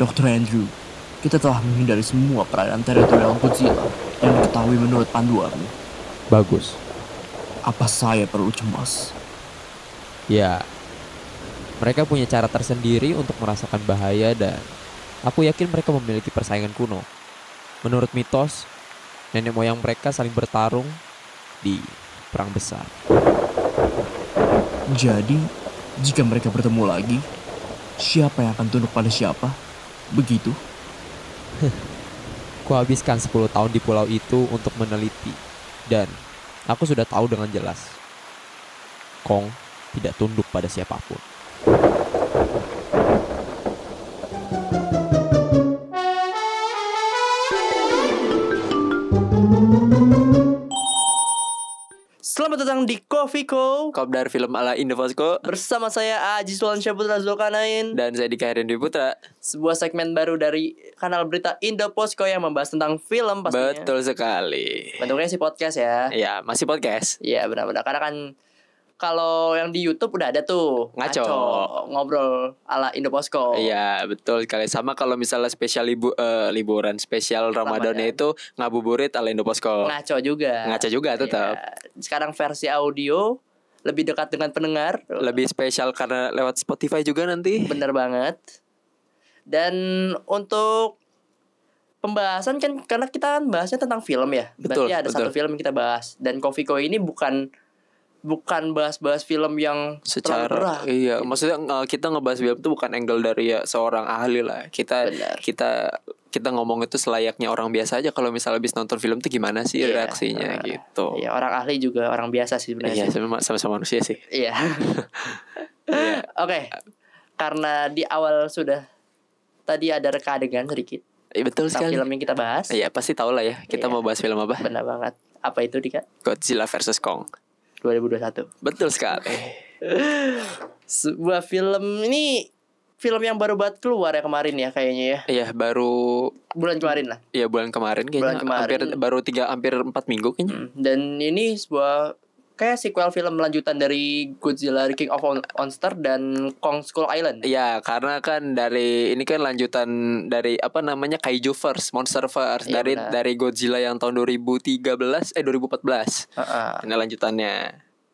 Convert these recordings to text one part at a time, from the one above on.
Dr. Andrew, kita telah menghindari semua perairan teritorial Godzilla yang diketahui menurut panduanmu. Bagus. Apa saya perlu cemas? Ya, mereka punya cara tersendiri untuk merasakan bahaya dan aku yakin mereka memiliki persaingan kuno. Menurut mitos, nenek moyang mereka saling bertarung di perang besar. Jadi, jika mereka bertemu lagi, siapa yang akan tunduk pada siapa? Begitu? Kuhabiskan 10 tahun di pulau itu untuk meneliti dan aku sudah tahu dengan jelas. Kong tidak tunduk pada siapa pun. Selamat datang di Coffee Co Kopdar film ala Indofosco Bersama saya Aji Sulan Syaputra Zulkarnain dan saya Dika Herian Dwi Putra. Sebuah segmen baru dari kanal berita Indoposko yang membahas tentang film pastinya Betul sekali. Bentuknya sih podcast ya Ya, masih podcast. Iya benar-benar Karena kan kalau yang di YouTube udah ada tuh Ngaco. Ngobrol ala Indoposko Iya, betul sekali. Sama kalau misalnya spesial libu eh, liburan spesial Ramadannya Ramadan. itu ngabuburit ala Indoposko. Ngaco juga Ngaco juga tetap. Iya. Sekarang versi audio Lebih dekat dengan pendengar Lebih spesial karena lewat Spotify juga nanti. Bener banget. Dan untuk pembahasan kan karena kita kan bahasnya tentang film ya. Betul, Berarti ada betul. satu film yang kita bahas dan Kofiko ini bukan bukan bahas-bahas film yang Secara iya, maksudnya eh, kita ngebahas film itu bukan angle dari ya seorang ahli lah. Kita Benar. kita kita ngomong itu selayaknya orang biasa aja kalau misalnya habis nonton film itu gimana sih Iya, reaksinya nah, gitu. Iya, orang ahli juga orang biasa sih Iya, sebenarnya. sama- sama-sama manusia sih. Iya. Iya. Oke. Karena di awal sudah tadi ada reka adegan sedikit Iya, betul sekali. film yang kita bahas. Iya pasti tau lah ya kita Iya. mau bahas film apa Benar banget. Apa itu Dika? Godzilla versus Kong 2021. Betul sekali. Sebuah film ini film yang baru banget keluar ya kemarin ya kayaknya ya. Iya baru bulan kemarin lah. Ya bulan kemarin kayaknya. Bulan kemarin. hampir baru tiga hampir empat minggu kayaknya. Hmm, dan ini sebuah kayak sequel film lanjutan dari Godzilla The King of Mon- Monster dan Kong Skull Island Iya karena kan dari ini kan lanjutan dari apa namanya Kaiju First Monster First Iya, dari benar. dari Godzilla yang tahun 2013 eh 2014 Heeh. ini lanjutannya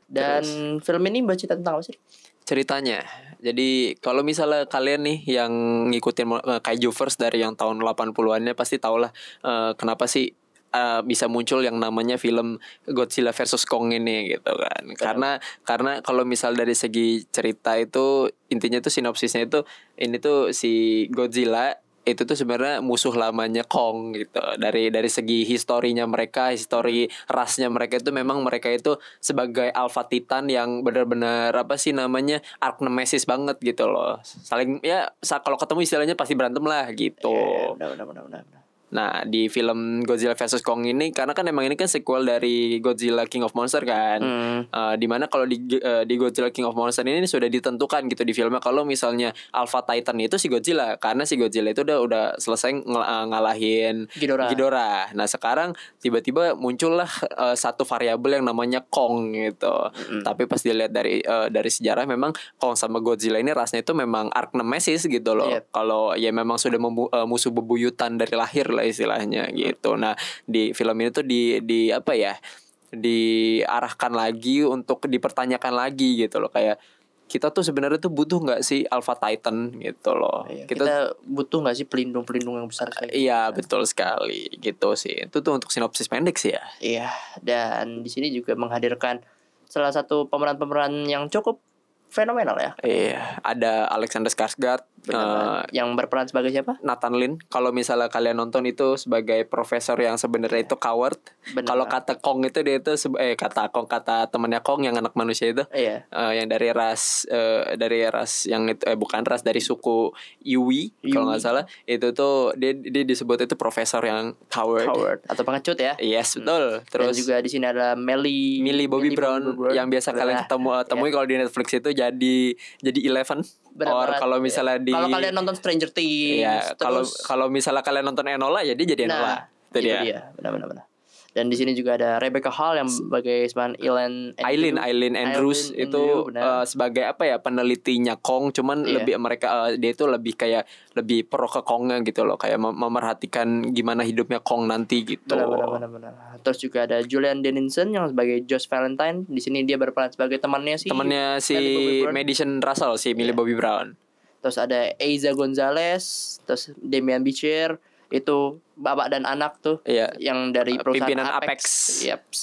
dan film ini baca tentang apa sih ceritanya. Jadi kalau misalnya kalian nih yang ngikutin uh, Kaiju First dari yang tahun 80-annya pasti tau lah uh, kenapa sih uh, bisa muncul yang namanya film Godzilla versus Kong ini gitu kan. Karena karena kalau misal dari segi cerita itu intinya tuh sinopsisnya itu ini tuh si Godzilla itu tuh sebenarnya musuh lamanya Kong gitu dari dari segi historinya mereka histori rasnya mereka itu memang mereka itu sebagai alpha titan yang benar-benar apa sih namanya arch nemesis banget gitu loh saling ya kalau ketemu istilahnya pasti berantem lah gitu benar, benar, benar. Nah di film Godzilla vs Kong ini karena kan emang ini kan sequel dari Godzilla King of Monster kan Hmm, Uh, di mana kalau di uh, di Godzilla King of Monster ini sudah ditentukan gitu di filmnya kalau misalnya Alpha Titan itu si Godzilla karena si Godzilla itu udah udah selesai ngel- uh, ngalahin Ghidorah. Ghidorah. Nah sekarang tiba-tiba muncullah uh, satu variabel yang namanya Kong gitu. Tapi pas dilihat dari uh, dari sejarah memang Kong sama Godzilla ini rasnya itu memang arch nemesis gitu loh. Yep. Kalau ya memang sudah uh, musuh bebuyutan dari lahir lah istilahnya gitu. Nah di film ini tuh di di apa ya? diarahkan lagi untuk dipertanyakan lagi gitu loh kayak kita tuh sebenarnya tuh butuh nggak sih Alpha Titan gitu loh iya. kita, kita, butuh nggak sih pelindung-pelindung yang besar kayak gitu? iya betul sekali gitu sih itu tuh untuk sinopsis pendek sih ya Iya, dan di sini juga menghadirkan salah satu pemeran-pemeran yang cukup fenomenal ya. iya ada Alexander Skarsgård Benar eh, banget. yang berperan sebagai siapa? Nathan Lin kalau misalnya kalian nonton itu sebagai profesor yang sebenarnya itu coward kalau kata Kong itu dia itu eh kata Kong kata temannya Kong yang anak manusia itu Iya. eh, yang dari ras eh, dari ras yang itu eh bukan ras dari suku Yui kalau nggak Yui. salah itu tuh dia dia disebut itu profesor yang coward. Howard atau pengecut ya. Yes betul. Terus Terus dan juga di sini ada Melly Millie Bobby Brown yang biasa kalian ketemu temui kalau di Netflix itu jadi jadi Eleven. Benar Or kalau misalnya di Kalau kalian nonton Stranger Things, Iya, kalau kalau misalnya kalian nonton Enola ya dia jadi Enola. nah, itu dia. dia. Benar benar benar. Dan di sini juga ada Rebecca Hall yang sebagai sebagai Eileen Aileen Aileen Andrews Aileen itu Andrew, eh, sebagai apa ya penelitinya Kong cuman Iya. lebih mereka eh, dia itu lebih kayak lebih pro ke Kongnya gitu loh kayak mem- memerhatikan gimana hidupnya Kong nanti gitu. Benar, benar, benar, benar. Terus juga ada Julian Dennison yang sebagai Josh Valentine. Di sini dia berperan sebagai temannya si Temannya si. Madison Russell si Millie Iya. Bobby Brown. Terus ada Eiza Gonzalez, terus Damian Bichir, itu bapak dan anak tuh Iya. yang dari Uh, perusahaan pimpinan Apex. Apex. Yaps.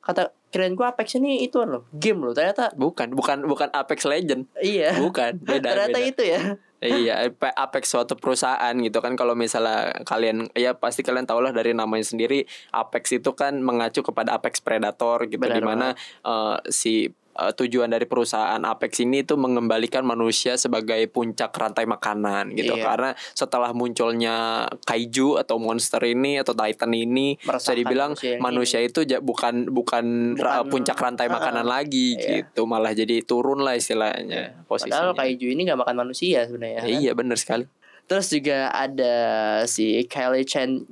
Kata kirain gua Apex ini itu loh, game loh. Ternyata Bukan, bukan bukan Apex Legend. iya. Bukan, beda Ternyata beda. itu ya. Iya, Ape- Apex suatu perusahaan gitu kan kalau misalnya kalian ya pasti kalian tahu lah dari namanya sendiri Apex itu kan mengacu kepada Apex Predator gitu Benar di mana eh, si eh, tujuan dari perusahaan Apex ini itu mengembalikan manusia sebagai puncak rantai makanan gitu Iya. karena setelah munculnya kaiju atau monster ini atau titan ini bisa Meresahkan dibilang manusia itu bukan bukan, Bukan- puncak rantai Ah, makanan lagi iya. gitu malah jadi turun lah istilahnya posisinya. Padahal kaiju ini gak makan manusia sebenarnya. kan? Iya benar sekali. Terus juga ada si Kylie Chan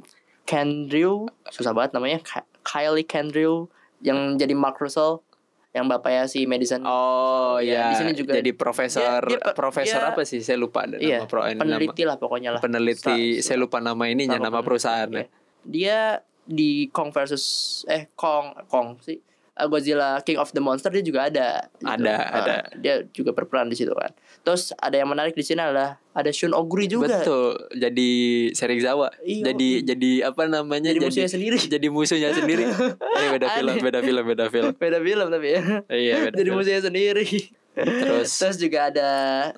Kendrew, susah banget namanya. Ky- Kylie Kendrew yang jadi Mark Russell yang bapaknya si Madison. Oh Iya, ya, di sini juga jadi profesor dia- dia profesor dia- apa sih? Saya lupa ada iya, nama pro eh, peneliti lah pokoknya lah. nama peneliti. Sa- saya lupa nama ininya, nama peneliti, perusahaannya. iya. Dia di Kong versus eh Kong Kong sih uh, Godzilla King of the Monster dia juga ada. gitu. Ada, Uh, ada. Dia juga berperan di situ kan. Terus ada yang menarik di sini adalah ada Shun Oguri juga. Betul, jadi Serizawa. Iya. Jadi jadi apa namanya? Jadi musuhnya sendiri. Jadi musuhnya sendiri. Ini beda film, beda film, beda film. Beda film tapi ya. Iya, beda Jadi film. musuhnya sendiri. Terus Terus juga ada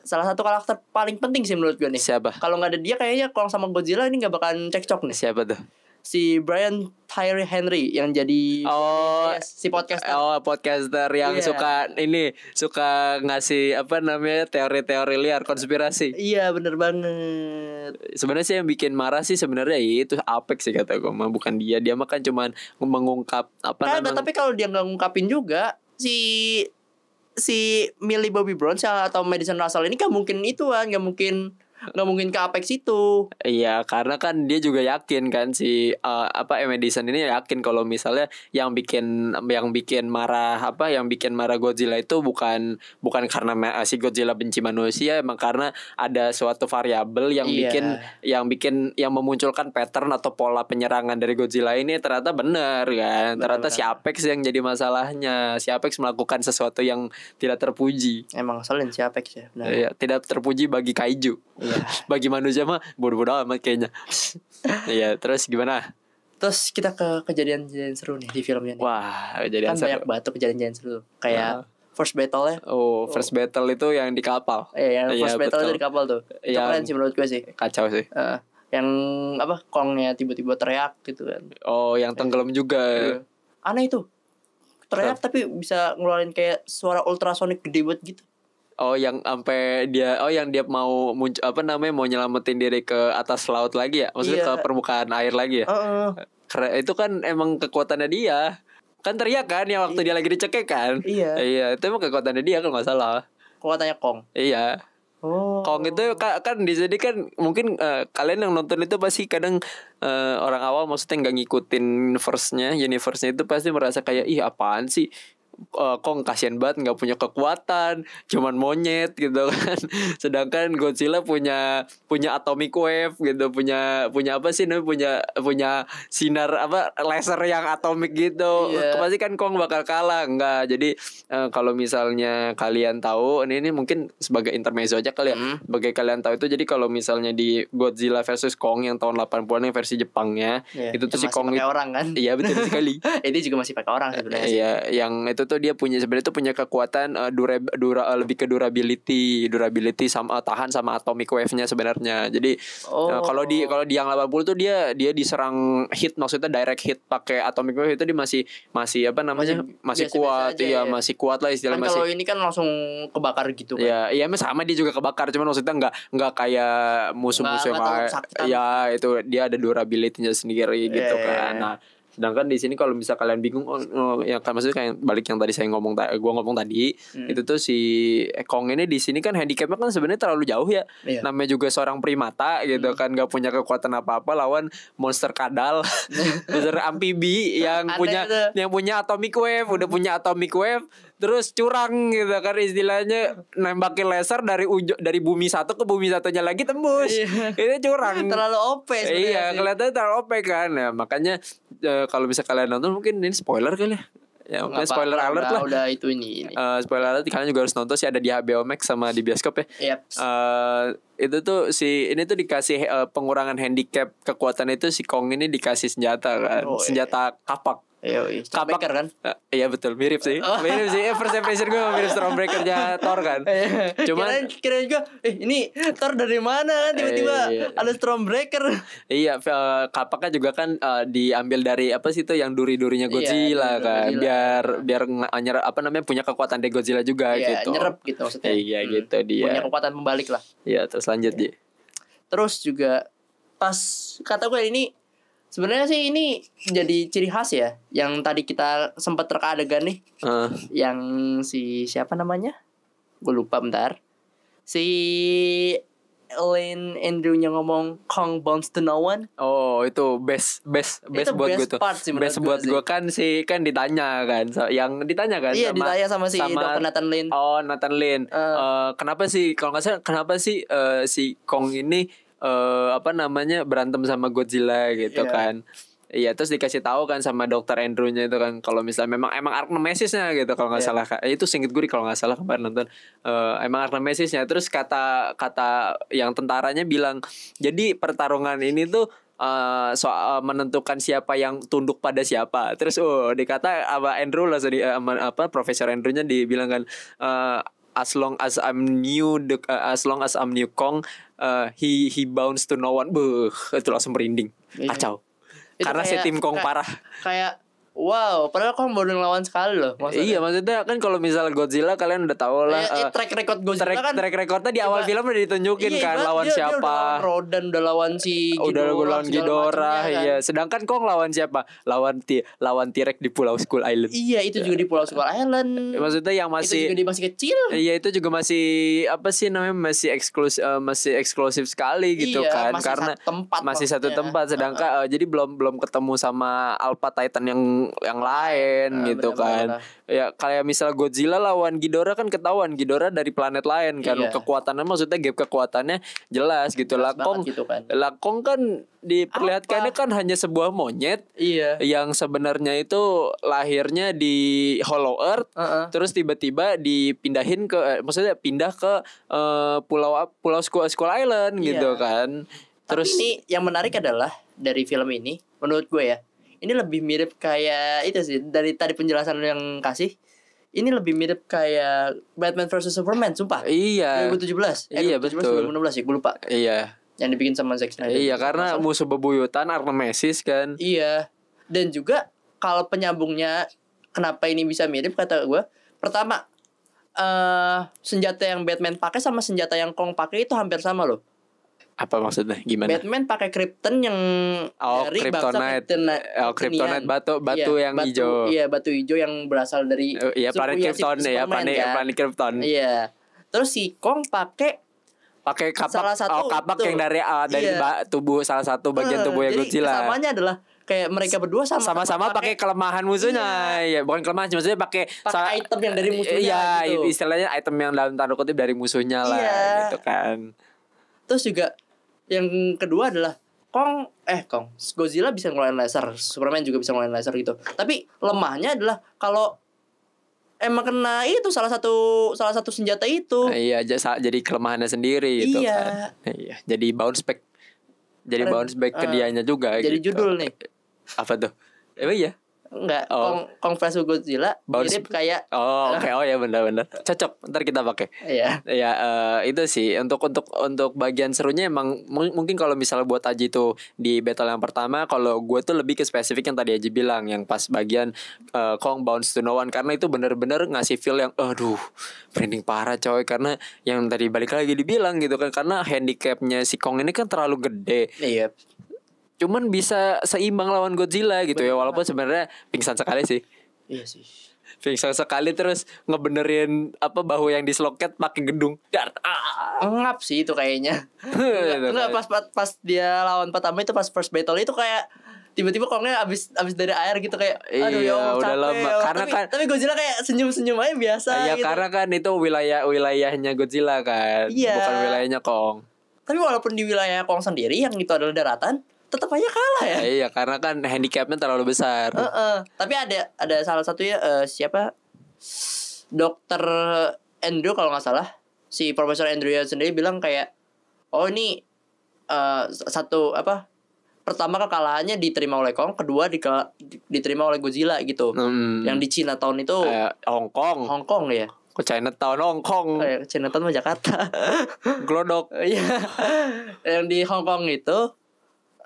salah satu karakter paling penting sih menurut gue nih. siapa? Kalau nggak ada dia kayaknya Kong sama Godzilla ini nggak bakalan cekcok nih. Siapa tuh? Si Brian Tyree Henry yang jadi Oh, si podcast Oh, podcaster yang Iya. suka ini suka ngasih apa namanya teori-teori liar konspirasi. Iya bener banget. sebenarnya sih yang bikin marah sih sebenarnya itu Apex sih kata gue mah bukan dia dia mah kan cuman mengungkap apa Kagak, namanya tapi kalau dia nggak ngungkapin juga si si Millie Bobby Brown atau Madison Russell ini kan mungkin itu kan nggak mungkin mungkin ke Apex itu. iya karena kan dia juga yakin kan si eh, apa M. Edison ini yakin kalau misalnya yang bikin yang bikin marah apa yang bikin marah Godzilla itu bukan bukan karena si Godzilla benci manusia emang karena ada suatu variabel yang Iya. bikin yang bikin yang memunculkan pattern atau pola penyerangan dari Godzilla ini ternyata benar kan ternyata si. Apex yang jadi masalahnya si Apex melakukan sesuatu yang tidak terpuji Emang ngeselin si Apex ya. Benar. Iya, tidak terpuji bagi kaiju Iya. Bagi manusia mah bodoh-bodoh amat kayaknya iya terus gimana Terus kita ke kejadian-kejadian seru nih di filmnya nih. wah jadi kan banyak banget tuh kejadian-kejadian seru. Kayak first battle ya. oh first battle itu yang di kapal Eh, yang Iya, first battle betul. dari kapal tuh. Itu Yang- keren sih menurut gue sih. kacau sih Eh, yang apa Kongnya tiba-tiba teriak gitu kan. oh yang tenggelam juga Iya. Aneh itu. Teriak tapi bisa ngeluarin kayak suara ultrasonic gede banget gitu. Oh yang sampai dia oh yang dia mau muncul apa namanya mau nyelamatin diri ke atas laut lagi ya maksudnya Iya. ke permukaan air lagi ya Heeh. Keren, itu kan emang kekuatannya dia kan teriak kan yang waktu dia lagi dicekek kan Iya. iya itu emang kekuatannya dia kalau nggak salah Kekuatannya Kong. iya Oh. Kong itu ka- kan di sini kan mungkin eh, kalian yang nonton itu pasti kadang eh, orang awal maksudnya nggak ngikutin verse-nya, universe-nya itu pasti merasa kayak ih apaan sih Eh, Kong kasihan banget nggak punya kekuatan, cuman monyet gitu kan. Sedangkan Godzilla punya punya atomic wave gitu, punya punya apa sih namanya punya punya sinar apa laser yang atomik gitu. Iya. Pasti kan Kong bakal kalah enggak. Jadi eh, kalau misalnya kalian tahu ini ini mungkin sebagai intermezzo aja kali ya. Hmm. Sebagai kalian tahu itu jadi kalau misalnya di Godzilla versus Kong yang tahun 80-an yang versi Jepangnya Iya, itu tuh si Kong orang kan. Iya betul sekali. Ini juga masih pakai orang sebenarnya. Iya, yang itu tuh dia punya sebenarnya tuh punya kekuatan eh, dura, dura eh, lebih ke durability, durability sama tahan sama atomic wave-nya sebenarnya. Jadi Oh. eh, kalau di kalau di yang 80 tuh dia dia diserang hit maksudnya direct hit pakai atomic wave itu dia masih masih apa namanya? Masih Masih, biasa-biasa kuat, aja iya ya. masih kuat lah kan istilahnya kalau masih ini kan langsung kebakar gitu kan. Ya, iya emang sama dia juga kebakar, cuman maksudnya nggak nggak kayak musuh-musuh yang ya itu dia ada durability-nya sendiri gitu Iya, iya, kan. iya. Nah, Sedangkan di sini kalau bisa kalian bingung oh, oh, ya kan maksudnya kayak balik yang tadi saya ngomong gua ngomong tadi Hmm. itu tuh si Kong ini di sini kan handicapnya kan sebenarnya terlalu jauh ya. Iya. Namanya juga seorang primata gitu kan gak punya kekuatan apa-apa lawan monster kadal, monster amfibi yang punya tuh. yang punya atomic wave, udah punya atomic wave terus curang gitu kan istilahnya nembakin laser dari ujung dari bumi satu ke bumi satunya lagi tembus. Iya. Itu curang. Terlalu OP Iya, kelihatannya terlalu OP kan. Ya, makanya eh, kalau bisa kalian nonton mungkin ini spoiler kali ya. Ya, mungkin spoiler apa-apa, alert udah, lah. Udah itu ini. ini. Eh, spoiler alert kalian juga harus nonton sih ada di HBO Max sama di bioskop ya. Yep. Eh itu tuh si ini tuh dikasih eh, pengurangan handicap kekuatan itu si Kong ini dikasih senjata kan, Oh, senjata kapak. Iya, iya. Stormbreaker kan? Eh, iya betul, mirip sih. Oh. Mirip sih. Eh, first impression gue mirip Stormbreaker-nya Thor kan. Cuman- Cuman kira juga eh ini Thor dari mana kan tiba-tiba Eh, iya. ada Stormbreaker. Iya, eh, kapaknya juga kan eh, diambil dari apa sih itu yang duri-durinya Iya, Godzilla duri-duri kan, Godzilla. biar biar nyerap apa namanya punya kekuatan dari Godzilla juga Iya, gitu. nyerap gitu maksudnya. Iya, gitu dia. Punya kekuatan pembalik lah. Iya, terus lanjut Ji. Terus juga pas kata gue ini sebenarnya sih ini jadi ciri khas ya yang tadi kita sempat terka adegan nih Eh, yang si siapa namanya? Gue lupa bentar. Si Elaine Andrew-nya ngomong Kong bounce to no one. oh, itu best best best Itu buat gue tuh. part sih Best gue buat gue kan sih kan ditanya kan, so, yang ditanya kan iya ditanya sama si sama- Dr. Nathan Lane. Oh Nathan Lane. Eh. Eh, kenapa sih kalau nggak salah kenapa sih eh, si Kong ini eh, apa namanya berantem sama Godzilla gitu Iya. kan? Iya terus dikasih tahu kan sama dokter Andrew-nya itu kan kalau misalnya memang emang Archnemesisnya gitu kalau nggak Iya. salah Kak. itu singkat gue kalau nggak salah kemarin nonton Eh, emang Archnemesisnya terus kata kata yang tentaranya bilang jadi pertarungan ini tuh eh, soal menentukan siapa yang tunduk pada siapa terus oh dikata apa Andrew lah eh, sama apa Profesor Andrew-nya dibilang kan eh, as long as I'm new the, eh, as long as I'm new Kong eh, he he bounce to no one. Beuh, itu langsung merinding. Iya. kacau. Itu karena si kayak- tim Kong kayak- parah. Kayak wow, padahal Kong baru ngelawan sekali loh. maksudnya. iya maksudnya kan kalau misal Godzilla kalian udah tahu lah Eh, eh, eh, track record Godzilla track kan track recordnya di Iya, awal Pak. film udah ditunjukin Iya, kan lawan dia- dia siapa udah lawan Rodan, udah lawan si udah Ghidorah, lawan segala Ghidorah macamnya kan. iya sedangkan Kong lawan siapa lawan ti lawan T-Rex di Pulau Skull Island Iya, itu juga di Pulau Skull Island. maksudnya yang itu masih juga di masih kecil. Iya itu juga masih apa sih namanya masih eksklusif masih eksklusif sekali gitu Iya, kan masih karena satu tempat masih satu tempat sedangkan eh, jadi belum belum ketemu sama Alpha Titan yang yang lain Ah, gitu kan benar-benar. ya kayak misal Godzilla lawan Ghidorah kan ketahuan Ghidorah dari planet lain kan Iya. kekuatannya maksudnya gap kekuatannya jelas gitu lah Jelas Kong banget gitu kan. lah Kong kan diperlihatkannya kan hanya sebuah monyet Iya. yang sebenarnya itu lahirnya di Hollow Earth Heeh. terus tiba-tiba dipindahin ke eh, maksudnya pindah ke eh, pulau pulau Skull, Skull Island Iya. gitu kan terus Tapi ini yang menarik adalah dari film ini, menurut gue ya, ini lebih mirip kayak itu sih dari tadi penjelasan lu yang kasih. Ini lebih mirip kayak Batman vs Superman, sumpah. iya 2017. Eh, Iya, 2017, betul. 2016 ya, gue lupa. iya Yang dibikin sama Zack Snyder. iya karena Masalah. musuh bebuyutan Arnemesis kan Iya. Dan juga kalau penyambungnya kenapa ini bisa mirip kata gue, pertama eh senjata yang Batman pakai sama senjata yang Kong pakai itu hampir sama loh. Apa maksudnya gimana Batman pakai krypton yang Oh, dari bangsa kryptonite. Kryptoni- Oh, kryptonite, batu- batu Iya, yang batu- hijau. Iya, batu hijau yang berasal dari Eh, iya planet si Krypton ya planet kan? planet Krypton Iya. Terus si Kong pakai pakai kapak Salah satu oh, kapak itu. yang dari ah, dari Iya. tubuh salah satu bagian Eh, tubuhnya jadi Godzilla Kesamanya adalah kayak mereka berdua sama sama-sama pakai kelemahan musuhnya ya bukan kelemahan maksudnya pakai Pakai item yang dari musuhnya iya gitu. istilahnya item yang dalam tanda kutip dari musuhnya lah Iya. gitu kan Terus juga yang kedua adalah Kong eh Kong Godzilla bisa ngeluarin laser, Superman juga bisa ngeluarin laser gitu. Tapi lemahnya adalah kalau emang kena itu salah satu salah satu senjata itu. Nah, iya jadi kelemahannya sendiri gitu Iya. kan iya jadi bounce back jadi bounce back ke Eh, dianya juga jadi gitu. judul nih. apa tuh emang iya Enggak, Oh. Kong Kong vs Godzilla Bounce- mirip kayak oh oke. Oh ya benar-benar. Cocok. Ntar kita pakai. Ya Ya eh, itu sih. Untuk untuk untuk bagian serunya emang mu- mungkin kalau misalnya buat Aji tuh di battle yang pertama kalau gue tuh lebih ke spesifik yang tadi Aji bilang yang pas bagian eh, Kong bounce to no one. Karena itu bener-bener ngasih feel yang aduh branding parah coy. Karena yang tadi balik lagi dibilang gitu kan karena handicapnya si Kong ini kan terlalu gede. Iya cuman bisa seimbang lawan Godzilla gitu ya walaupun sebenarnya pingsan sekali sih Iya sih. pingsan sekali terus ngebenerin apa bahu yang disloket pakai gedung dar ah. Ngap sih itu kayaknya. Enggak, pas, pas pas dia lawan pertama itu pas first battle itu kayak tiba-tiba kongnya abis abis dari air gitu kayak aduh Iya, ya Allah, udah lama. ya. Karena tapi, kan- tapi Godzilla kayak senyum-senyum aja biasa ya gitu. karena kan itu wilayah wilayahnya Godzilla kan Iya. bukan wilayahnya Kong Tapi walaupun di wilayah Kong sendiri yang itu adalah daratan, tetap aja kalah ya. iya karena kan handicapnya terlalu besar Heeh. Tapi ada ada salah satunya eh, siapa? Dokter Andrew kalau nggak salah, si Profesor Andrew sendiri bilang kayak, oh ini eh, satu apa? Pertama kekalahannya diterima oleh Kong, kedua dikala- diterima oleh Godzilla gitu. Hmm. Yang di Chinatown itu Eh, Hong Kong Hong Kong ya. ke Chinatown Hong Kong Eh, Chinatown mah Jakarta. glodok Iya. yang di Hong Kong itu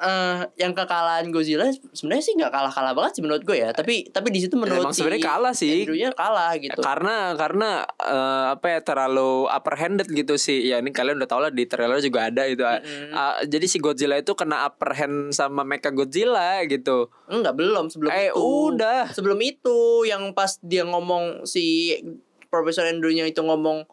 eh yang kekalahan Godzilla sebenarnya sih nggak kalah-kalah banget sih menurut gue ya. Tapi tapi di situ menurut Emang sebenarnya kalah sih. Andrew-nya kalah gitu. karena karena eh, apa ya terlalu upper handed gitu sih ya ini kalian udah tau lah di trailer juga ada itu Mm-mm. Ah, jadi si Godzilla itu kena upper hand sama Mecha Godzilla gitu Enggak belum sebelum eh itu. udah Sebelum itu yang pas dia ngomong si Profesor Andrew-nya itu ngomong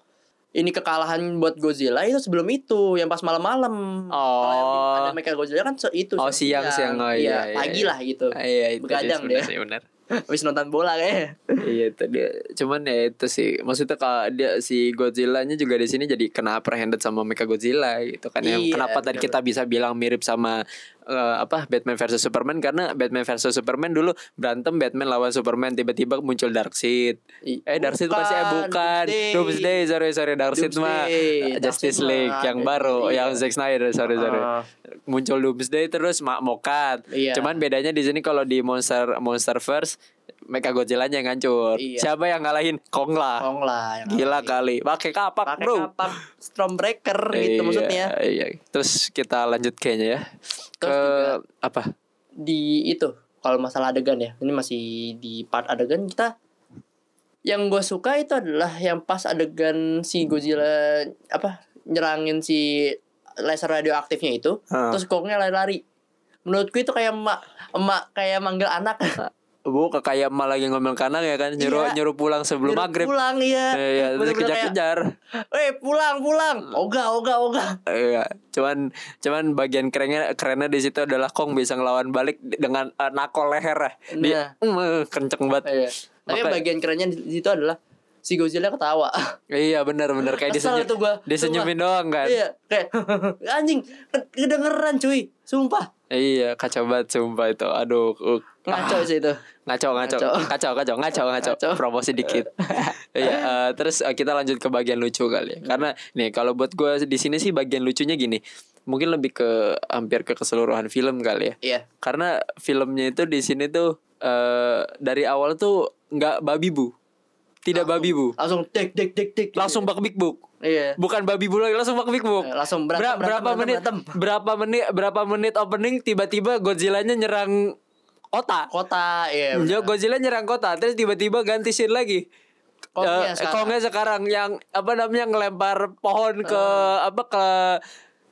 ini kekalahan buat Godzilla itu sebelum itu yang pas malam-malam. Kalau yang Oh. ada Mecha Godzilla kan itu Oh, siang-siang. Oh, iya, iya, pagi iya. lah gitu. Ah, iya itu Begadang dia sih, benar Habis nonton bola kayaknya. iya itu dia cuman ya itu sih maksudnya kalau dia si Godzilla-nya juga di sini jadi kena upper handed sama Mecha Godzilla gitu kan yang Iya, kenapa tadi kita bisa bilang mirip sama eh, apa Batman versus Superman karena Batman versus Superman dulu berantem Batman lawan Superman tiba-tiba muncul Darkseid Eh Darkseid pasti eh bukan Doomsday. Doomsday sorry sorry Darkseid mah Justice mah League yang baru iya. yang Zack Snyder sorry sorry Ah. muncul Doomsday terus mak mokat Iya. cuman bedanya di sini kalau di Monster Monsterverse Mecha Godzilla-nya yang hancur. Iya. siapa yang ngalahin? Kong lah. Kong lah yang gila ngalahin. kali. Pakai kapak pakai bro. kapak Stormbreaker gitu Iya, maksudnya. iya. Terus kita lanjut kayaknya ya. Ke Terus juga- apa? di itu kalau masalah adegan ya. Ini masih di part adegan kita. Yang gue suka itu adalah yang pas adegan si Godzilla apa nyerangin si laser radioaktifnya itu. Hah. terus Kongnya lari-lari. Menurutku itu kayak emak emak kayak manggil anak bu kayak emak lagi ngomel kanan ya kan nyuruh Iya. nyuruh pulang sebelum Nyuruh maghrib pulang iya Iya, terus Bener-bener kayak, kejar-kejar. eh pulang pulang oga oga oga Iya, cuman cuman bagian kerennya kerennya di situ adalah Kong bisa ngelawan balik dengan eh, nakol leher ya. Dia mm, kenceng banget. Iya. tapi Maka- bagian kerennya di situ adalah si Godzilla ketawa Iya benar benar kayak disenyum, gua. disenyumin doang kan. Iya, kayak anjing ke- kedengeran cuy, sumpah. Iya, kacau banget sumpah itu. Aduh, uh, Ngaco sih itu. ngaco ngaco Ngaco. kacau kacau ngaco ngaco Ngaco. promosi dikit iya eh, terus eh, kita lanjut ke bagian lucu kali ya karena nih kalau buat gue di sini sih bagian lucunya gini mungkin lebih ke hampir ke keseluruhan film kali ya Iya. karena filmnya itu di sini tuh eh dari awal tuh nggak babi bu tidak babi bu Langsung dek dek dek dek. langsung bak big book Iya. bukan babi bu lagi langsung bak book Eh, Langsung berantem, Ber- berantem, berapa berantem, menit berantem. berapa menit berapa menit opening tiba-tiba Godzilla-nya nyerang kota Kota, iya. Jo benar. Godzilla nyerang kota terus tiba-tiba ganti scene lagi. Kongnya Eh, sekarang. Kongnya sekarang yang apa namanya ngelempar pohon ke apa ke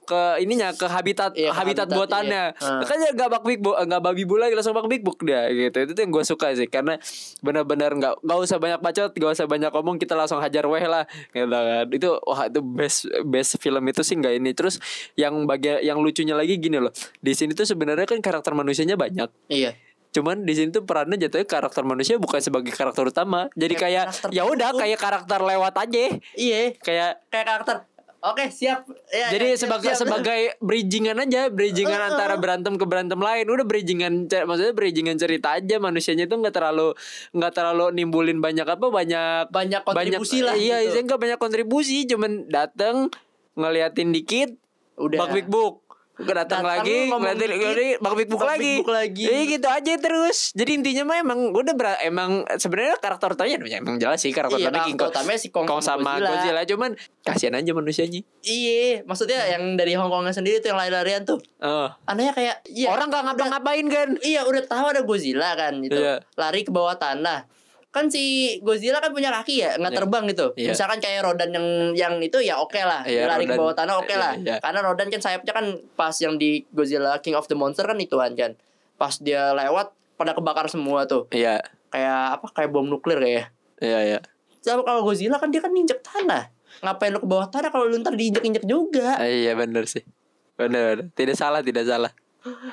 ke ininya ke habitat Iya, ke habitat, habitat, buatannya. iya. Makanya nggak bak big nggak babi bu lagi langsung bak big book dia gitu. Itu tuh yang gue suka sih karena benar-benar nggak nggak usah banyak bacot, nggak usah banyak ngomong kita langsung hajar weh lah gitu kan. Itu wah itu best best film itu sih nggak ini. Terus yang bagian yang lucunya lagi gini loh. Di sini tuh sebenarnya kan karakter manusianya banyak. Iya. Cuman di sini tuh perannya jatuhnya karakter manusia bukan sebagai karakter utama. Jadi Kayak ya udah kayak karakter lewat aja. Iya. Kayak Kayak karakter. Oke, siap. Ya, jadi ya, siap, sebagai siap. sebagai bridgingan aja, bridgingan Heeh. antara berantem ke berantem lain. Udah bridgingan maksudnya bridgingan cerita aja manusianya itu nggak terlalu nggak terlalu nimbulin banyak apa banyak banyak kontribusi lah Iya, gitu. gitu. nggak banyak kontribusi, cuman dateng ngeliatin dikit Udah. Bak Big Book Gue datang Datang, lagi, dikit, ngeliatin Bak Big Book lagi. Book lagi. Iya gitu aja terus. Jadi intinya mah emang udah ber- emang sebenarnya karakter utamanya emang jelas sih karakter Iya, utamanya King Kong. utamanya si Kong Kong sama Godzilla. Godzilla cuman kasihan aja manusianya. Iya, maksudnya yang dari Hong Kongnya sendiri tuh yang lari-larian tuh. Oh. Anehnya kayak iya, Orang gak ngapa-ngapain kan? Iya udah tahu ada Godzilla kan gitu Iya. Lari ke bawah tanah kan si Godzilla kan punya kaki ya nggak Iya. terbang gitu Iya. misalkan kayak Rodan yang yang itu ya oke lah Iya, Dia lari ke Rodan. bawah tanah oke Iya, lah iya. karena Rodan kan sayapnya kan pas yang di Godzilla King of the Monster kan ituan kan pas dia lewat pada kebakar semua tuh Iya, kayak apa kayak bom nuklir kayak iya, iya. sama kalau Godzilla kan dia kan injek tanah ngapain lu ke bawah tanah kalau lu ntar diinjek-injek juga Ah, iya bener sih. Bener, bener. Tidak salah, tidak salah.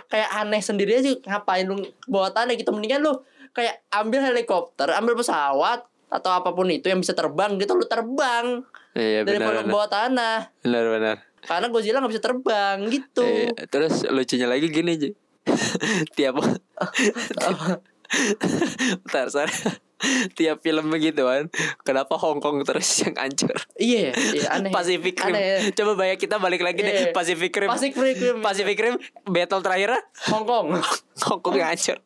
kayak aneh sendiri aja ngapain lu ke bawah tanah gitu mendingan lu kayak ambil helikopter ambil pesawat atau apa pun itu yang bisa terbang gitu lu terbang Iya, daripada ke bener. bawah tanah Bener, bener. karena Godzilla nggak bisa terbang gitu Iya, terus lucunya lagi gini Ji. Tiap Bentar, sorry. Tiap film begitu kan Kenapa Hong Kong terus yang hancur iya iya aneh Pacific Rim Aneh. Coba bayang kita balik lagi deh Iya. Pacific Rim Pacific Rim. Pacific Rim Battle terakhirnya Hong Kong Hong Kong yang hancur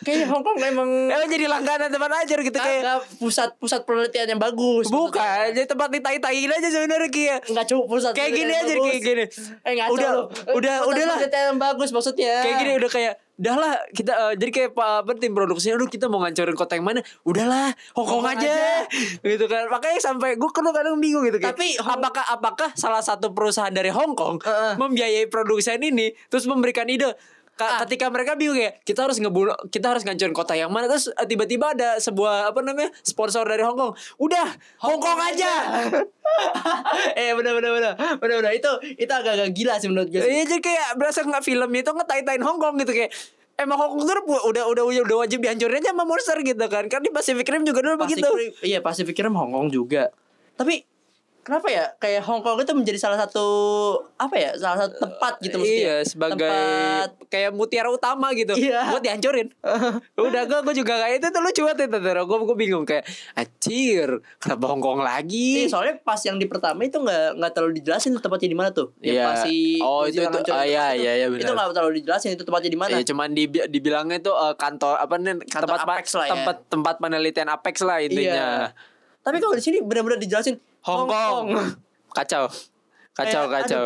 kayak Hong Kong emang Emang jadi langganan tempat hancur gitu kayak pusat pusat penelitian yang bagus Bukan Jadi tempat ditai-taiin aja sebenarnya kayak nggak cukup pusat Kayak gini aja kayak gini. Eh ngaco Udah lu. Udah Pusat Udah lah penelitian yang bagus maksudnya. Kayak gini udah kayak dah lah kita eh, jadi kayak apa tim produksinya aduh kita mau ngancurin kota yang mana udahlah Hongkong Hongkong aja. gitu kan. Makanya sampai gue kadang-kadang bingung gitu kayak Tapi Hong- apakah apakah salah satu perusahaan dari Hong Kong Heeh. membiayai produksian ini terus memberikan ide Ka- Ah. ketika mereka bingung ya kita harus ngebunuh kita harus ngancurin kota yang mana. Terus eh, tiba-tiba ada sebuah apa namanya sponsor dari Hong Kong. Udah Hong Kong aja. eh bener bener bener. Bener bener. Itu itu agak-agak gila sih menurut gue. Iya jadi kayak berasa nggak film itu ngetain-tain Hong Kong gitu kayak Emang Hong Kong tuh udah udah udah udah wajib dihancurin aja sama monster gitu kan. Kan di Pacific Rim juga dulu Pacific begitu. Rim- iya Pacific Rim Hong Kong juga. Tapi kenapa ya kayak Hong Kong itu menjadi salah satu apa ya salah satu tempat gitu maksudnya Iya sebagai tempat kayak mutiara utama gitu Iya. Buat dihancurin Udah gue gue juga kayak itu tuh lucu banget itu tuh Gue gue bingung kayak Acir Kenapa Hong Kong lagi Iya, soalnya pas yang di pertama itu nggak nggak terlalu dijelasin tuh tempatnya di mana tuh. Yang Iya. pas si Oh, itu- itu- ah, iya, itu, iya, iya, benar. Itu nggak terlalu dijelasin itu tempatnya di mana. Ya cuman di, dibilangnya tuh eh, kantor apa nih Kantor tempat pa- Apex lah ya. tempat tempat penelitian Apex lah intinya. Iya. Tapi kalau di sini benar-benar dijelasin Hong Kong. Kacau. Kacau Kayak, kacau.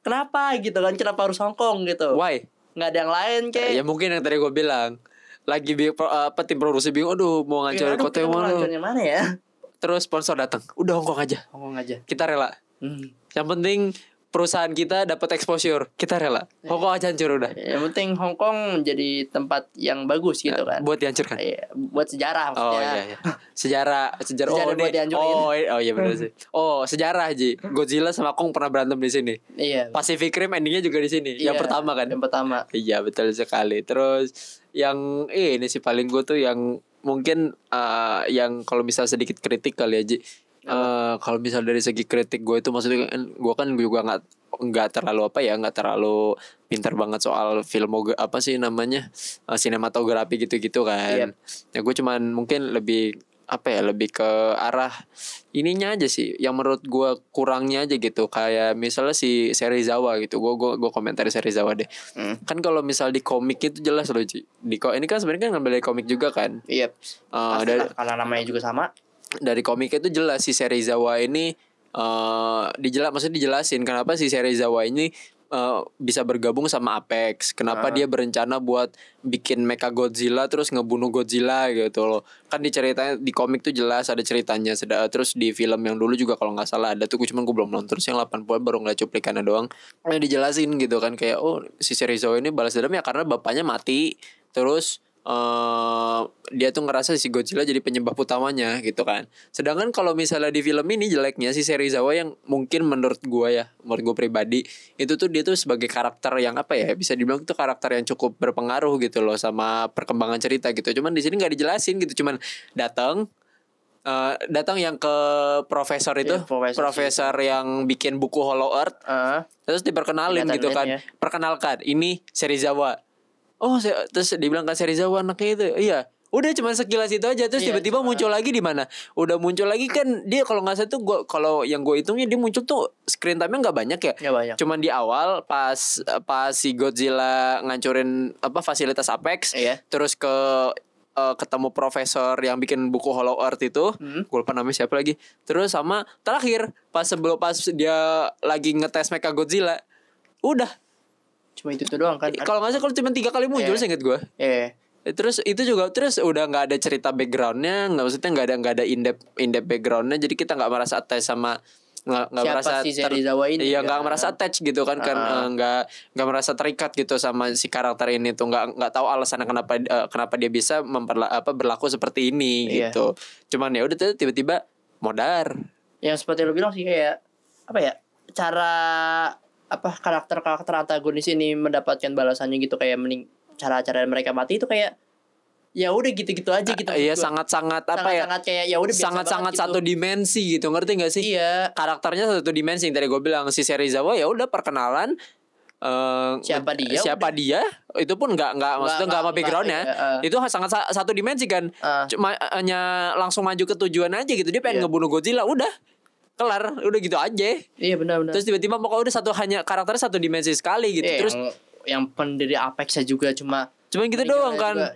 Kenapa gitu kan? Kenapa harus Hong Kong gitu? Why? Nggak ada yang lain kayak. Ya mungkin yang tadi gue bilang lagi bi- pro- apa tim produksi bingung aduh mau ngancurin aduh, kota yang mana ngancurin ya? terus sponsor datang udah Hongkong aja Hong Kong aja. kita rela Hmm. yang penting perusahaan kita dapat exposure kita rela Hongkong aja hancur udah Yang penting Hong Kong jadi tempat yang bagus gitu kan. buat dihancurkan Iya, buat sejarah Oh maksudnya. iya, iya. Sejarah sejarah, Sejarah oh, buat dihancurin. oh, i- oh iya benar sih. Oh, sejarah Ji. Godzilla sama Kong pernah berantem di sini. Iya. Pacific Rim endingnya juga di sini. Iya, Yang pertama kan. Yang pertama. Iya, betul sekali. Terus yang eh, ini sih paling gue tuh yang mungkin eh, yang kalau misal sedikit kritik kali ya Ji. Eh, kalau misal dari segi kritik gue itu maksudnya kan gue kan juga nggak nggak terlalu apa ya nggak terlalu pintar banget soal film apa sih namanya eh, sinematografi gitu-gitu kan ya gue cuman mungkin lebih apa ya lebih ke arah ininya aja sih yang menurut gue kurangnya aja gitu kayak misalnya si Serizawa gitu gue gue gue komentari Serizawa deh Hmm. kan kalau misal di komik itu jelas loh Ci. di ko ini kan sebenarnya kan ngambil dari komik juga kan Iya. Eh, Pasti dari karena namanya juga sama. Dari komik itu jelas si Serizawa ini eh dijelas maksudnya dijelasin kenapa si Serizawa ini eh, bisa bergabung sama Apex. Kenapa Ah. dia berencana buat bikin Mecha Godzilla terus ngebunuh Godzilla gitu loh. Kan diceritain di komik tuh jelas ada ceritanya. Terus di film yang dulu juga kalau nggak salah ada tuh cuman gue belum nonton terus yang 80 baru ngeliat cuplikannya doang. Yang dijelasin gitu kan kayak oh si Serizawa ini balas dendam ya karena bapaknya mati. Terus eh dia tuh ngerasa si Godzilla jadi penyebab utamanya gitu kan. Sedangkan kalau misalnya di film ini jeleknya si Serizawa yang mungkin menurut gua ya, menurut gue pribadi itu tuh dia tuh sebagai karakter yang apa ya bisa dibilang itu karakter yang cukup berpengaruh gitu loh sama perkembangan cerita gitu. Cuman di sini nggak dijelasin gitu, cuman datang eh, datang yang ke profesor itu, Iya, profesor profesor yang bikin buku Hollow Earth Ah, terus diperkenalin gitu kan ya. perkenalkan ini Serizawa oh se- terus dibilang kan Serizawa anaknya itu. Iya. Udah cuma sekilas itu aja. Terus Iya, tiba-tiba cuma- muncul lagi di mana? Udah muncul lagi kan dia kalau nggak salah tuh gua kalau yang gue hitungnya dia muncul tuh screen time-nya nggak banyak ya? Ya banyak. cuman di awal pas pas si Godzilla ngancurin apa fasilitas Apex Iya. terus ke eh, ketemu profesor yang bikin buku Hollow Earth itu Hmm. gue lupa namanya siapa lagi. Terus sama terakhir pas sebelum pas dia lagi ngetes Mecha Godzilla udah Cuma itu tuh doang kan. kalau nggak salah kalau cuma tiga kali muncul Iya. seinget gue Eh, Terus itu juga terus udah nggak ada cerita backgroundnya, nggak maksudnya nggak ada nggak ada in depth in depth backgroundnya, jadi kita nggak merasa attach sama nggak merasa si Serizawa ini iya kan? nggak merasa attach gitu kan kan Ah. eh, nggak nggak merasa terikat gitu sama si karakter ini tuh nggak nggak tahu alasannya kenapa eh, kenapa dia bisa memperla apa berlaku seperti ini Iya. gitu cuman ya udah tuh tiba-tiba modar yang seperti lo bilang sih kayak apa ya cara apa karakter karakter antagonis ini mendapatkan balasannya gitu kayak mending cara-cara mereka mati itu kayak ya udah gitu-gitu aja gitu iya maksud gua. sangat-sangat apa ya sangat kayak ya udah sangat-sangat gitu. satu dimensi gitu ngerti gak sih iya karakternya satu dimensi yang tadi gue bilang si Serizawa ya udah perkenalan eh, Siapa dia, siapa dia itu pun nggak nggak maksudnya nggak sama backgroundnya iya, eh. itu sangat sa- satu dimensi kan Ah. cuma hanya langsung maju ke tujuan aja gitu dia pengen Iya. ngebunuh Godzilla udah kelar udah gitu aja. Iya benar-benar. Terus tiba-tiba pokoknya udah satu hanya karakternya satu dimensi sekali gitu. Iya, terus yang, yang pendiri Apexnya juga cuma cuman gitu doang kan. Juga,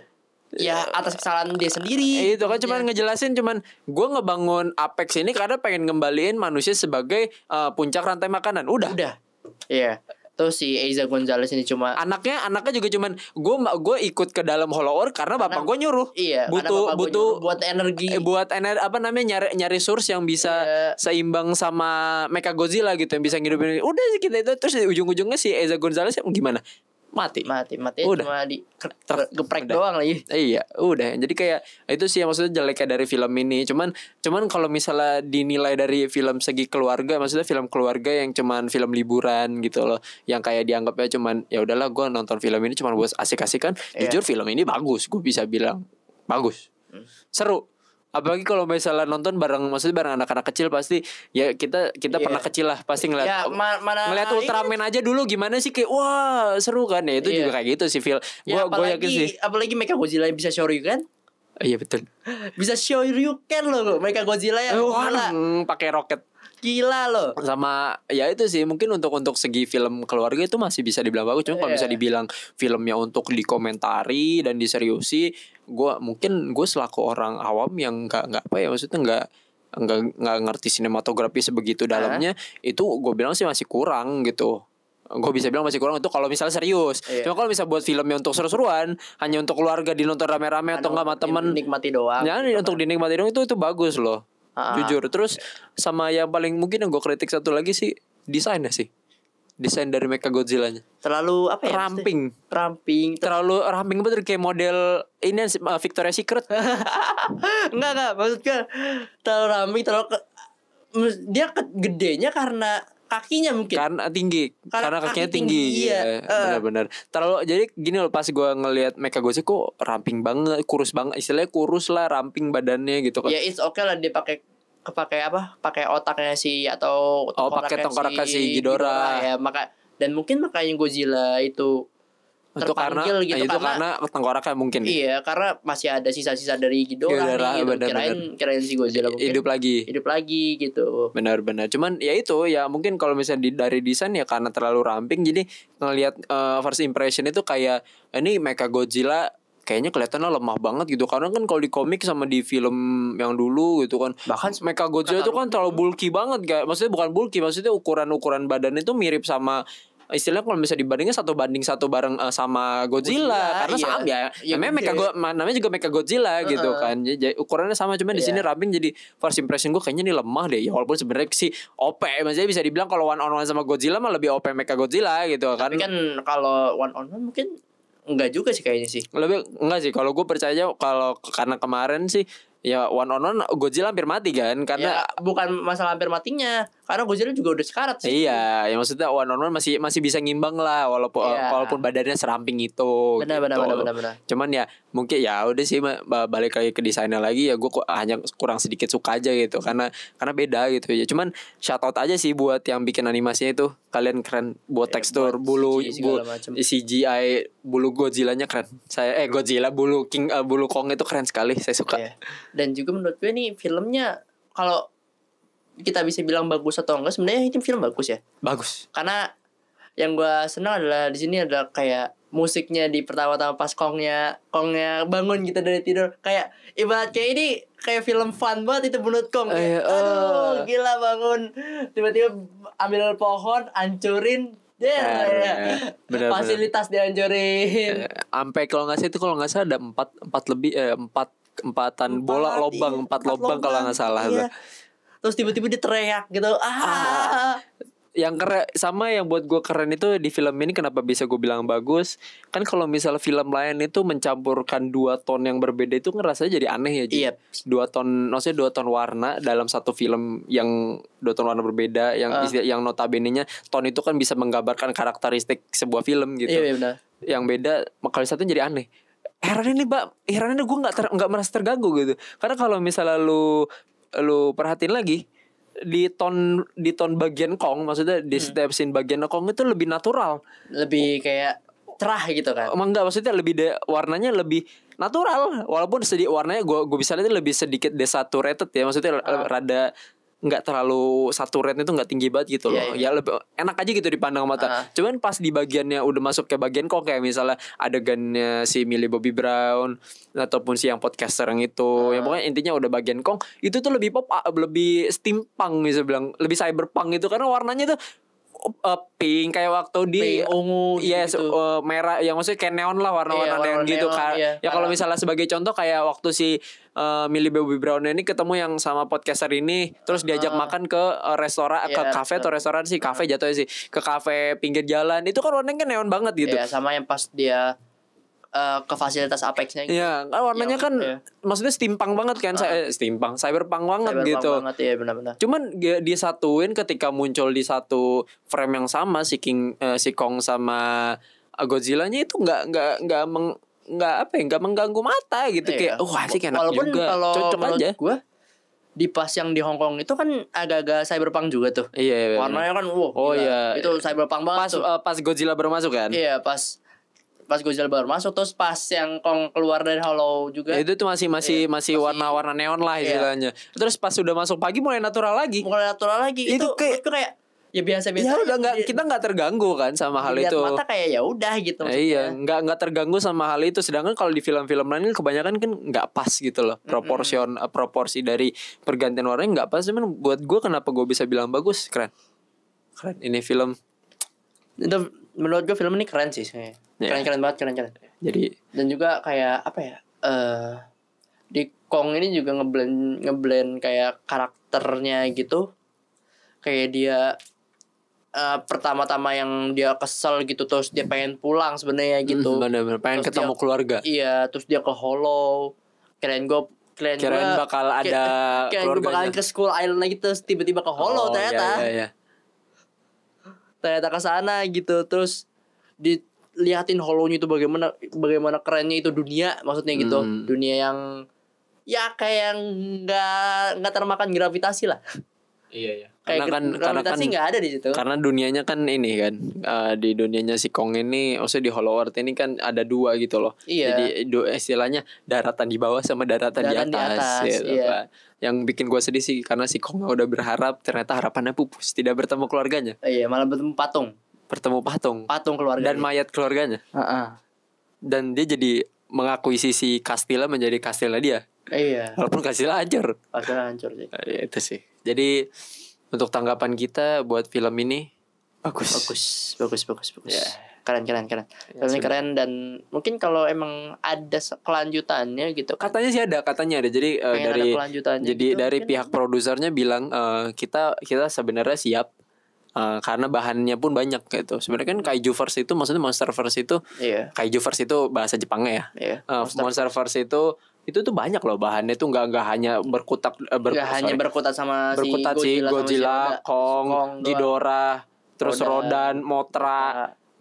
ya atas kesalahan dia sendiri. Eh, itu kan cuman ngejelasin cuman gue ngebangun Apex ini karena pengen ngembaliin manusia sebagai eh, puncak rantai makanan. Udah. Udah. Iya terus si Eiza Gonzalez ini cuma anaknya anaknya juga cuman gue gue ikut ke dalam Hollow Earth karena bapak Karena- gue nyuruh. iya karena butuh butuh nyuruh buat energi. eh, buat ener apa namanya nyari nyari source yang bisa Iya. seimbang sama Mecha Godzilla gitu yang bisa ngidupin. Udah sih kita itu terus ujung-ujungnya si Eza Gonzalez gimana mati mati mati Udah. cuma di geprek udah. doang lagi Iya, udah. Jadi kayak itu sih yang maksudnya jeleknya dari film ini. Cuman cuman kalau misalnya dinilai dari film segi keluarga, maksudnya film keluarga yang cuman film liburan gitu loh, yang kayak dianggapnya cuman ya udahlah gue nonton film ini cuman buat asik-asikan. Iya. Jujur film ini bagus, gue bisa bilang bagus, Hmm. seru. Apalagi kalau misalnya nonton bareng, maksudnya bareng anak-anak kecil pasti ya kita kita Iya. pernah kecil lah pasti ngeliat ya ma- mana ngeliat ini- Ultraman aja dulu gimana sih kayak wah seru kan ya itu Iya. juga kayak gitu sih Phil. Gue ya, gue apalagi yakin sih. apalagi Mecha Godzilla yang bisa Shoryuken Iya betul. bisa Shoryuken loh Mecha Godzilla yang Hmm, pakai roket gila loh sama ya itu sih mungkin untuk untuk segi film keluarga itu masih bisa dibilang bagus cuma kalau Iya. bisa dibilang filmnya untuk dikomentari dan diseriusi gue mungkin gue selaku orang awam yang nggak nggak apa ya maksudnya nggak nggak nggak ngerti sinematografi sebegitu dalamnya itu gue bilang sih masih kurang gitu gue bisa bilang masih kurang itu kalau misalnya serius Iya. cuma kalau bisa buat filmnya untuk seru-seruan hanya untuk keluarga dinonton rame-rame atau nggak sama temen nikmati doang Ya untuk dinikmati dong itu itu bagus loh. Ah. Jujur. Terus sama yang paling mungkin yang gue kritik satu lagi sih desainnya sih. Desain dari Mecha Godzilla-nya. terlalu apa ya Ramping. maksudnya? ramping Terlalu ramping banget kayak model ini uh, Victoria's Secret. enggak enggak maksudnya terlalu ramping terlalu ke, dia ke, gedenya karena kakinya mungkin. Karena tinggi. Karena karena kakinya kaki tinggi, tinggi, iya. Eh. benar-benar. Terlalu jadi gini loh pas gue ngelihat Mecha Godzilla kok ramping banget kurus banget istilahnya kurus lah ramping badannya gitu kan. Ya it's okay lah dia pakai kepakai apa? Pakai otaknya si atau Oh, pakai tengkoraknya si Ghidorah. ya maka dan mungkin makanya Godzilla itu itu karena gitu itu karena, karena tengkoraknya mungkin. Iya karena masih ada sisa-sisa dari Ghidorah, Ghidorah, nih gitu. benar, kirain kirain si Godzilla mungkin hidup lagi. hidup lagi gitu. Benar-benar. Cuman ya itu ya mungkin kalau misalnya di, dari desain ya karena terlalu ramping jadi ngelihat eh, first impression itu kayak ini Mecha Godzilla kayaknya kelihatannya lemah banget gitu. Karena kan kalau di komik sama di film yang dulu gitu kan Bahkan Mecha Godzilla itu kan terlalu bulky banget kayak maksudnya bukan bulky maksudnya ukuran-ukuran badan itu mirip sama istilahnya kalau misalnya dibandingin satu banding satu bareng eh, sama Godzilla, Godzilla, karena iya. sama ya, Iya, namanya. Mecha Go- namanya juga Mecha Godzilla gitu Heeh. kan jadi, ukurannya sama cuman di Iya. sini ramping jadi first impression gue kayaknya ini lemah deh ya walaupun sebenarnya sih OP maksudnya bisa dibilang kalau one on one sama Godzilla mah lebih OP Mecha Godzilla gitu kan tapi kan kalau one on one mungkin enggak juga sih kayaknya sih lebih enggak sih kalau gue percaya kalau karena kemarin sih ya one on one Godzilla hampir mati kan karena ya bukan masalah hampir matinya karena Godzilla juga udah sekarat sih Iya, ya maksudnya one on one masih masih bisa ngimbang lah walaupun Iya. walaupun badannya seramping itu. benar gitu. benar benar benar Cuman ya mungkin ya udah sih ba- ba- balik lagi ke desainnya lagi ya gue hanya kurang sedikit suka aja gitu karena karena beda gitu ya. Cuman shout out aja sih buat yang bikin animasinya itu kalian keren buat Ya, tekstur buat bulu CGI bu. CGI bulu Godzilla-nya keren. Saya eh Godzilla bulu King eh, bulu Kong itu keren sekali. Saya suka. Iya. dan juga menurut gue nih filmnya kalau kita bisa bilang bagus atau enggak sebenarnya ini film bagus ya Bagus. karena yang gue senang adalah di sini adalah kayak musiknya di pertama-tama pas kongnya kongnya bangun gitu dari tidur kayak ibarat kayak ini kayak film fun banget itu menurut kong Eh, Kayak, aduh eh. gila bangun tiba-tiba ambil pohon Keren. ya. Bener-bener. Fasilitas dihancurin. Eh, Sampai kalau nggak salah itu kalau nggak salah ada empat empat lebih eh, empat empatan bola Empat, lobang iya, empat lobang kalau nggak salah iya. Terus tiba-tiba dia teriak gitu. Ah. yang keren sama yang buat gue keren itu di film ini kenapa bisa gue bilang bagus kan kalau misal film lain itu mencampurkan dua ton yang berbeda itu ngerasa jadi aneh ya Ji. Iya. dua ton maksudnya dua ton warna dalam satu film yang dua ton warna berbeda yang Ah. istilah- yang notabene nya ton itu kan bisa menggambarkan karakteristik sebuah film gitu Iya, iya benar. yang beda kalau satu jadi aneh heran ini mbak heran ini gue nggak ter- nggak merasa terganggu gitu karena kalau misalnya lu lu perhatiin lagi di ton di ton bagian kong maksudnya di Hmm. setiap scene bagian kong itu lebih natural Lebih kayak cerah gitu kan. emang enggak maksudnya lebih de, warnanya lebih natural walaupun sedikit warnanya gue gue bisa lihat lebih sedikit desaturated ya maksudnya Ah. rada nggak terlalu saturate itu nggak tinggi banget gitu loh Iya, ya lebih enak aja gitu dipandang mata Ah. cuman pas di bagiannya udah masuk ke bagian kok kayak misalnya adegannya si Millie Bobby Brown ataupun si yang podcaster yang itu Ah. yang pokoknya intinya udah bagian kong itu tuh lebih pop ah, lebih steampunk bisa bilang lebih cyberpunk gitu karena warnanya tuh uh, pink kayak waktu di Pink, ungu Yes, gitu. uh, merah yang maksudnya kayak neon lah warna-warna Iya, neon gitu neon, kan. iya. Ya kalau misalnya sebagai contoh kayak waktu si uh, Millie Bobby Brown ini ketemu yang sama podcaster ini terus diajak Ah. makan ke uh, restoran ke Iya, kafe atau restoran sih kafe jatuhnya sih ke kafe pinggir jalan itu kan warnanya kan neon banget gitu. Iya, sama yang pas dia eh, ke fasilitas Apex-nya gitu. Iya, kan warnanya Yang- kan iya. maksudnya steampunk banget kan, saya steampunk, cyberpunk banget Cyberpunk gitu. banget ya benar-benar. Cuman dia disatuin ketika muncul di satu frame yang sama si King eh, si Kong sama Godzilla-nya itu nggak nggak nggak meng nggak apa ya nggak mengganggu mata gitu Iya. kayak wah asik enak Walaupun juga kalau cocok aja gua di pas yang di Hong Kong itu kan agak-agak cyberpunk juga tuh. iya iya Warnanya kan wow. Oh, gila. iya. Itu cyberpunk banget pas tuh. eh, pas Godzilla baru masuk kan Iya, pas pas Godzilla baru masuk terus pas yang Kong keluar dari Hollow juga. itu tuh masih masih Iya, masih warna-warna neon lah Iya. istilahnya terus pas sudah masuk pagi mulai natural lagi mulai natural lagi. Itu Itu, kayak- kayak, kayak ya biasa-biasa. ya udah nggak kita nggak terganggu kan sama hal itu mata kayak ya udah gitu Eh, maksudnya. iya, nggak nggak terganggu sama hal itu. Sedangkan kalau di film-film lain kan kebanyakan kan nggak pas gitu loh. Proporsion eh, proporsi dari pergantian warnanya nggak pas. Cuman buat gue kenapa gue bisa bilang bagus, keren, keren. Ini film. Itu menurut gue film ini keren sih sebenarnya. Iya. Keren-keren banget, keren-keren. Jadi Dan juga kayak apa ya? eh di Kong ini juga ngeblend ngeblend kayak karakternya gitu. Kayak dia eh, pertama-tama yang dia kesel gitu terus dia pengen pulang sebenarnya gitu. bener-bener pengen Terus ketemu dia- keluarga. Iya, terus dia ke Hollow. Kirain gue kirain, Kirain gua- bakal ada kirain gue bakalan ke School Island lagi terus tiba-tiba ke Oh, Hollow ternyata. Iya, iya, iya. Ternyata ke sana gitu. Terus dilihatin Hollow-nya itu bagaimana bagaimana kerennya itu dunia maksudnya gitu. Hmm. Dunia yang ya kayak yang nggak nggak termakan gravitasi lah. Iya, iya. Karena kan karena kan nggak ada di situ. karena dunianya kan ini kan eh, di dunianya si Kong ini, maksudnya di Hollow Earth ini kan ada dua gitu loh. Iya. Jadi du- istilahnya daratan di bawah sama daratan, di Daratan di atas. atas, gitu, iya. Pak. Yang bikin gue sedih sih karena si Kong udah berharap ternyata harapannya pupus, tidak bertemu keluarganya, Iya, malah bertemu patung. bertemu patung Patung keluarga. dan mayat keluarganya. Heeh. Dan dia jadi mengakuisisi Castilla menjadi Castilla dia, Iya, walaupun Castilla hancur. akhirnya hancur sih. Eh, ya itu sih. Jadi untuk tanggapan kita buat film ini bagus. Bagus, bagus, bagus, bagus. Ya. Keren, keren, keren. Ya, Filmnya sudah. keren dan mungkin kalau emang ada kelanjutannya gitu kan. Katanya sih ada, katanya ada. Jadi ada dari kelanjutannya jadi gitu, dari mungkin. pihak produsernya bilang eh, kita kita sebenarnya siap eh, karena bahannya pun banyak gitu. Sebenarnya kan kaiju verse itu maksudnya monster verse itu Iya, kaiju verse itu bahasa Jepangnya ya. iya. Eh, monster verse itu itu tuh banyak loh bahannya tuh nggak nggak hanya berkutak eh, ber- Nggak hanya berkutat sama berkutat si si Godzilla, Godzilla, si Kong, Kong. Ghidorah, terus Rodan. Rodan, Motra,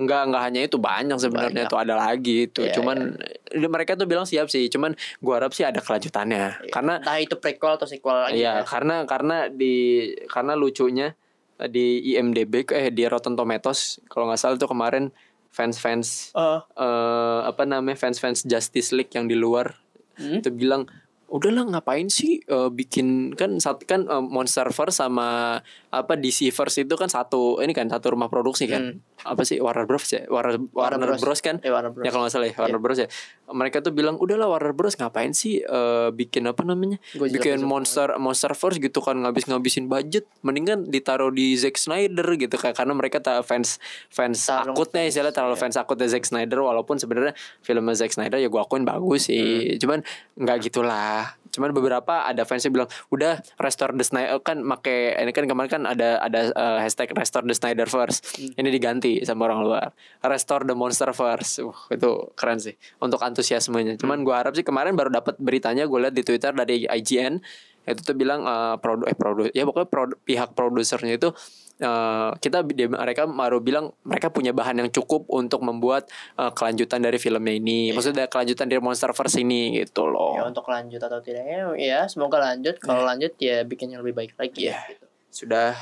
Enggak, enggak hanya itu banyak sebenarnya tuh ada lagi itu. Iya, cuman eh, mereka tuh bilang siap sih, cuman gua harap sih ada kelanjutannya. Iya. Karena entah itu prequel atau sequel lagi iya, ya. karena karena di karena lucunya eh, di IMDb eh di Rotten Tomatoes kalau nggak salah tuh kemarin fans-fans Eh, eh apa namanya fans-fans Justice League yang di luar Hmm? bilang udahlah ngapain sih eh, bikin kan saat kan eh, Monsterverse sama apa DCverse itu kan satu ini kan satu rumah produksi kan? Apa sih Warner Bros. ya? Warner, Warner, Bros. Bros. kan? Eh, Warner Bros. ya kalau nggak salah ya Warner Bros ya. Mereka tuh bilang udahlah Warner Bros ngapain sih eh, bikin apa namanya? Godzilla bikin versus monster Monsterverse gitu kan ngabis ngabisin budget. Mendingan ditaruh di Zack Snyder gitu kan karena mereka tak fans fans Terlalu akutnya istilah terlalu fans akutnya Zack Snyder. Walaupun sebenarnya filmnya Zack Snyder ya gua akuin bagus sih. Cuman nggak gitulah cuman beberapa ada fansnya bilang udah restore the Snyder kan make ini kan kemarin kan ada ada eh, hashtag restore the Snyderverse. Ini diganti sama orang luar. Restore the Monsterverse. Uh, itu keren sih. Untuk antusiasmenya. Cuman gua harap sih kemarin baru dapat beritanya gue lihat di Twitter dari IGN itu tuh bilang eh, produ eh produ ya pokoknya produ- pihak produsernya itu eh, kita dia, mereka baru bilang mereka punya bahan yang cukup untuk membuat eh, kelanjutan dari filmnya ini maksudnya kelanjutan dari Monsterverse ini gitu loh Ya untuk lanjut atau tidak ya, ya semoga lanjut. Kalau lanjut ya bikin yang lebih baik lagi ya. Gitu. sudah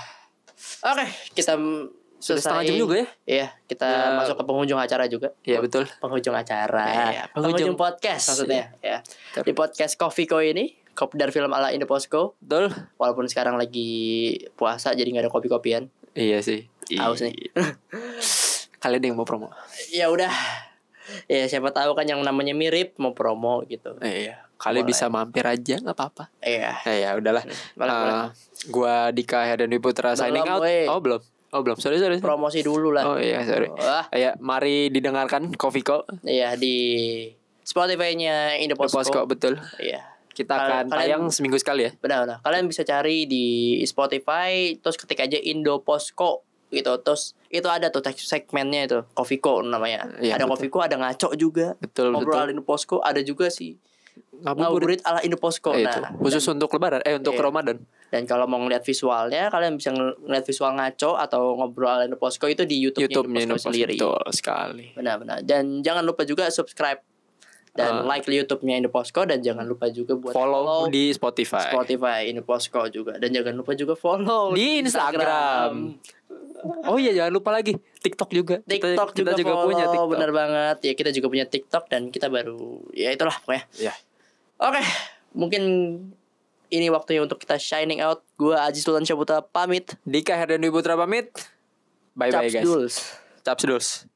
Oke, kita sudah setengah jam juga ya Iya, kita Ya. masuk ke penghujung acara juga. Iya betul Penghujung acara. Iya, penghujung, penghujung- podcast maksudnya ya. Di podcast Coffee Co ini, kopi dari film ala Indoposco. betul Walaupun sekarang lagi puasa jadi nggak ada kopi-kopian. iya sih Haus nih. kalian yang mau promo Ya udah. Ya siapa tahu kan yang namanya mirip mau promo gitu. iya kalian bisa mampir aja nggak apa-apa Iya. Eh, ya udahlah. Eh, gua Dika dan Putra signing Belum, out weh. oh belum oh belum sorry sorry. Promosi dulu lah. oh iya sorry Wah, ya mari didengarkan Coffee Co iya di Spotify-nya Indoposco. Posko betul Iya. Kita akan kalian- tayang seminggu sekali ya Benar, benar. Kalian bisa cari di Spotify, terus ketik aja Indoposco gitu. Terus itu ada tuh segmennya itu, Coffeeco namanya. Iya, ada betul. Coffeeco, ada ngaco juga. betul Ngobrol ala betul Indoposco, ada juga sih ngabuburit ngabuburit ala Indoposco. Eh, Nah, itu khusus untuk lebaran eh untuk Iya. Ramadan dan kalau mau ngeliat visualnya, kalian bisa ng- ngeliat visual ngaco atau ngobrol ala Indoposco itu di YouTube-nya Indoposco Indopost sendiri. betul sekali Benar-benar. Dan jangan lupa juga subscribe dan Ah. like YouTube-nya Indoposco dan jangan lupa juga buat follow, di Spotify Spotify Indoposco juga dan jangan lupa juga follow di Instagram. Oh iya jangan lupa lagi TikTok juga. Kita- TikTok kita, juga, juga follow, punya TikTok. bener banget ya kita juga punya TikTok dan kita baru ya itulah pokoknya Iya. oke mungkin ini waktunya untuk kita shining out gua Aziz Sultan Syaputra pamit Dika Herdani Putra pamit. Bye bye Caps guys. Duls. Caps Duls.